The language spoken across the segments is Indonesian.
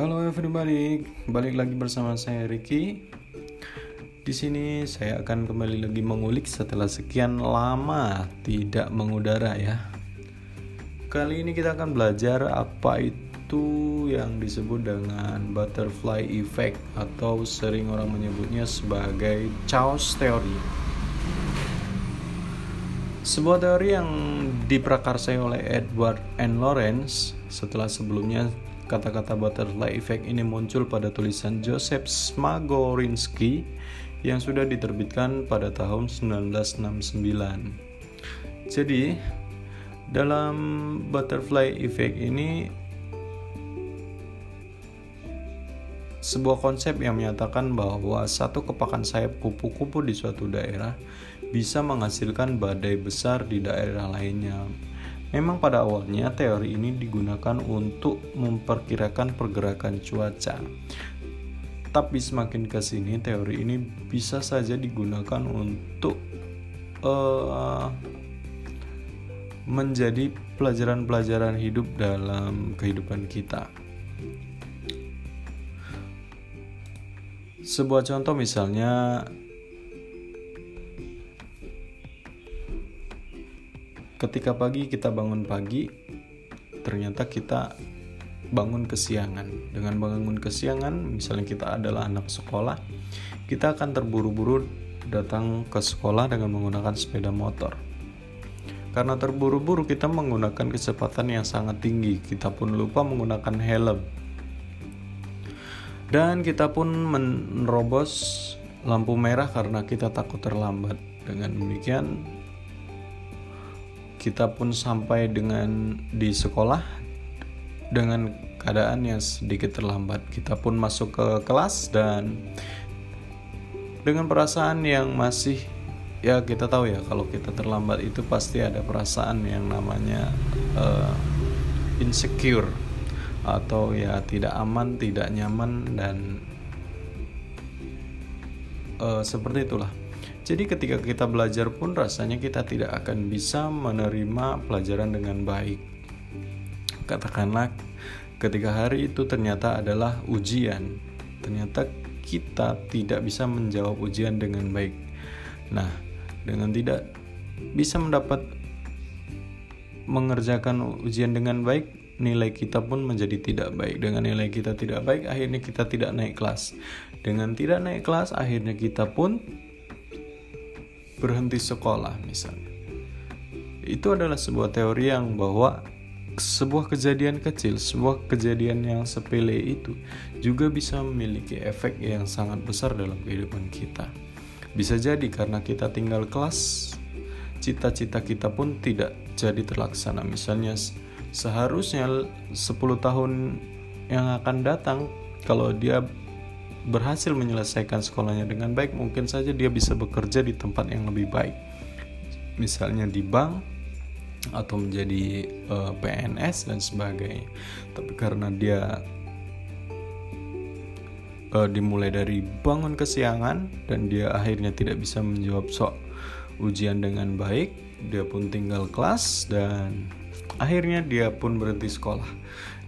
Halo everybody, balik lagi bersama saya Ricky. Di sini saya akan kembali lagi mengulik setelah sekian lama tidak mengudara ya. Kali ini kita akan belajar apa itu yang disebut dengan butterfly effect atau sering orang menyebutnya sebagai chaos theory. Sebuah teori yang diprakarsai oleh Edward N. Lawrence setelah sebelumnya kata-kata butterfly effect ini muncul pada tulisan Joseph Smagorinsky yang sudah diterbitkan pada tahun 1969. Jadi, dalam butterfly effect ini sebuah konsep yang menyatakan bahwa satu kepakan sayap kupu-kupu di suatu daerah bisa menghasilkan badai besar di daerah lainnya Memang pada awalnya teori ini digunakan untuk memperkirakan pergerakan cuaca. Tapi semakin ke sini teori ini bisa saja digunakan untuk uh, menjadi pelajaran-pelajaran hidup dalam kehidupan kita. Sebuah contoh misalnya ketika pagi kita bangun pagi ternyata kita bangun kesiangan. Dengan bangun kesiangan misalnya kita adalah anak sekolah kita akan terburu-buru datang ke sekolah dengan menggunakan sepeda motor. Karena terburu-buru kita menggunakan kecepatan yang sangat tinggi. Kita pun lupa menggunakan helm. Dan kita pun menerobos lampu merah karena kita takut terlambat. Dengan demikian kita pun sampai dengan di sekolah dengan keadaan yang sedikit terlambat. Kita pun masuk ke kelas dan dengan perasaan yang masih ya kita tahu ya kalau kita terlambat itu pasti ada perasaan yang namanya uh, insecure atau ya tidak aman, tidak nyaman dan uh, seperti itulah. Jadi ketika kita belajar pun rasanya kita tidak akan bisa menerima pelajaran dengan baik. Katakanlah ketika hari itu ternyata adalah ujian. Ternyata kita tidak bisa menjawab ujian dengan baik. Nah, dengan tidak bisa mendapat mengerjakan ujian dengan baik, nilai kita pun menjadi tidak baik. Dengan nilai kita tidak baik, akhirnya kita tidak naik kelas. Dengan tidak naik kelas, akhirnya kita pun berhenti sekolah misalnya. Itu adalah sebuah teori yang bahwa sebuah kejadian kecil, sebuah kejadian yang sepele itu juga bisa memiliki efek yang sangat besar dalam kehidupan kita. Bisa jadi karena kita tinggal kelas, cita-cita kita pun tidak jadi terlaksana. Misalnya seharusnya 10 tahun yang akan datang kalau dia berhasil menyelesaikan sekolahnya dengan baik, mungkin saja dia bisa bekerja di tempat yang lebih baik. Misalnya di bank atau menjadi uh, eh, PNS dan sebagainya. Tapi karena dia uh, dimulai dari bangun kesiangan dan dia akhirnya tidak bisa menjawab soal ujian dengan baik, dia pun tinggal kelas dan akhirnya dia pun berhenti sekolah.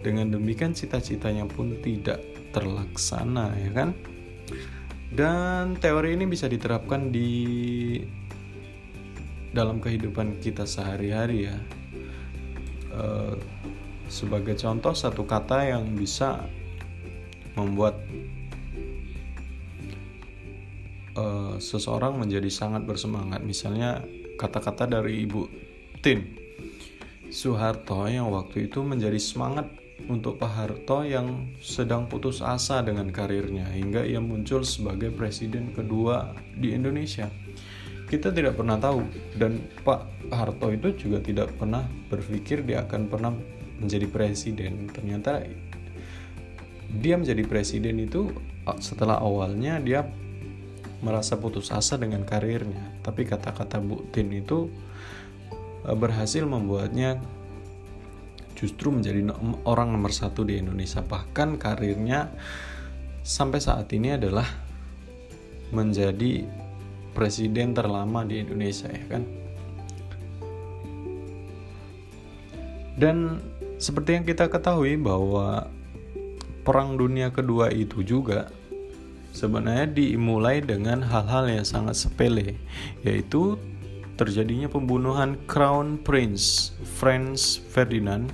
Dengan demikian cita-citanya pun tidak terlaksana ya kan? Dan teori ini bisa diterapkan di dalam kehidupan kita sehari-hari ya. E, sebagai contoh satu kata yang bisa membuat e, seseorang menjadi sangat bersemangat. Misalnya kata-kata dari ibu Tin. Soeharto yang waktu itu menjadi semangat untuk Pak Harto yang sedang putus asa dengan karirnya hingga ia muncul sebagai presiden kedua di Indonesia. Kita tidak pernah tahu dan Pak Harto itu juga tidak pernah berpikir dia akan pernah menjadi presiden. Ternyata dia menjadi presiden itu setelah awalnya dia merasa putus asa dengan karirnya, tapi kata-kata Bu Tin itu eh, berhasil membuatnya justru menjadi orang nomor satu di Indonesia. Bahkan karirnya sampai saat ini adalah menjadi presiden terlama di Indonesia ya kan? Dan seperti yang kita ketahui bahwa Perang Dunia Kedua itu juga sebenarnya dimulai dengan hal-hal yang sangat sepele, yaitu terjadinya pembunuhan Crown Prince Franz Ferdinand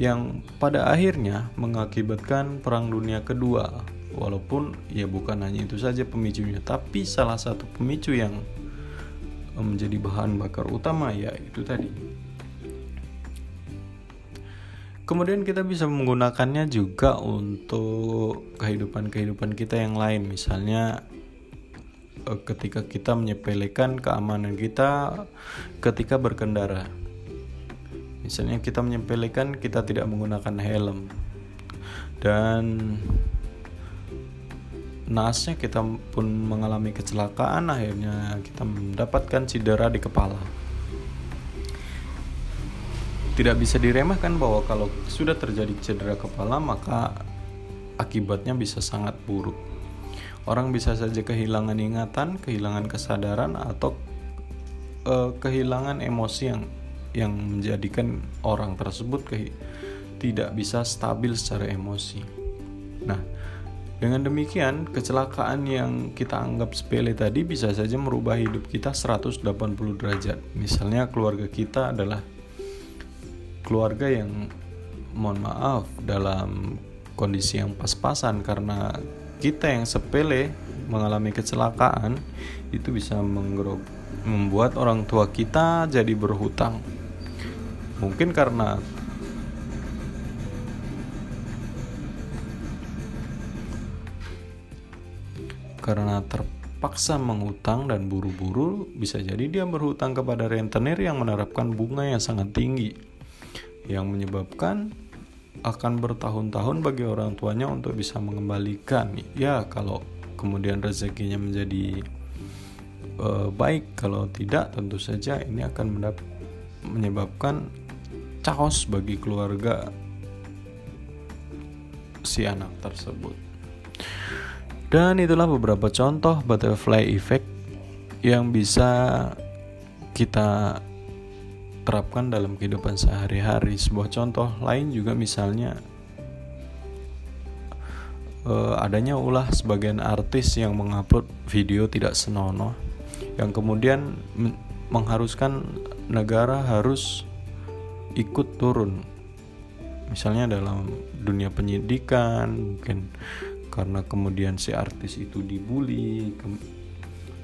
yang pada akhirnya mengakibatkan Perang Dunia Kedua. Walaupun ya bukan hanya itu saja pemicunya, tapi salah satu pemicu yang menjadi bahan bakar utama ya itu tadi. Kemudian kita bisa menggunakannya juga untuk kehidupan-kehidupan kita yang lain, misalnya eh, ketika kita menyepelekan keamanan kita ketika berkendara Misalnya kita menyepelekan kita tidak menggunakan helm dan nasnya kita pun mengalami kecelakaan akhirnya kita mendapatkan cedera di kepala. Tidak bisa diremehkan bahwa kalau sudah terjadi cedera kepala maka akibatnya bisa sangat buruk. Orang bisa saja kehilangan ingatan, kehilangan kesadaran atau uh, kehilangan emosi yang yang menjadikan orang tersebut ke, tidak bisa stabil secara emosi. Nah, dengan demikian, kecelakaan yang kita anggap sepele tadi bisa saja merubah hidup kita 180 derajat. Misalnya keluarga kita adalah keluarga yang mohon maaf dalam kondisi yang pas-pasan karena kita yang sepele mengalami kecelakaan itu bisa membuat orang tua kita jadi berhutang mungkin karena karena terpaksa mengutang dan buru-buru bisa jadi dia berhutang kepada rentenir yang menerapkan bunga yang sangat tinggi yang menyebabkan akan bertahun-tahun bagi orang tuanya untuk bisa mengembalikan. Ya kalau kemudian rezekinya menjadi uh, baik kalau tidak tentu saja ini akan menyebabkan chaos bagi keluarga si anak tersebut. Dan itulah beberapa contoh butterfly effect yang bisa kita terapkan dalam kehidupan sehari-hari. Sebuah contoh lain juga misalnya uh, adanya ulah sebagian artis yang mengupload video tidak senonoh yang kemudian mengharuskan negara harus ikut turun. Misalnya dalam dunia penyidikan mungkin karena kemudian si artis itu dibully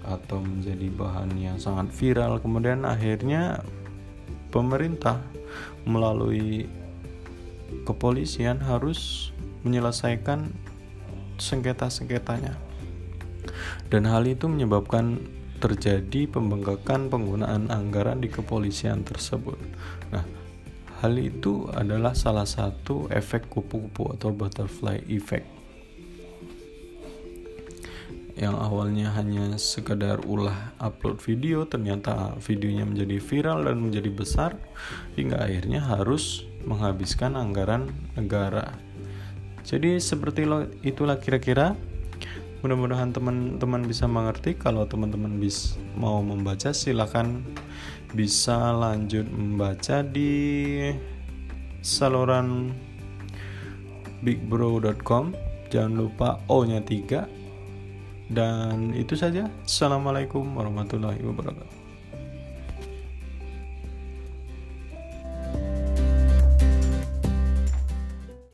atau menjadi bahan yang sangat viral. Kemudian akhirnya pemerintah melalui kepolisian harus menyelesaikan sengketa-sengketanya. Dan hal itu menyebabkan terjadi pembengkakan penggunaan anggaran di kepolisian tersebut. Nah, Hal itu adalah salah satu efek kupu-kupu atau butterfly effect. Yang awalnya hanya sekedar ulah upload video, ternyata videonya menjadi viral dan menjadi besar hingga akhirnya harus menghabiskan anggaran negara. Jadi seperti itulah kira-kira mudah-mudahan teman-teman bisa mengerti. Kalau teman-teman bis mau membaca silakan bisa lanjut membaca di saluran bigbro.com jangan lupa O nya 3 dan itu saja. Assalamualaikum warahmatullahi wabarakatuh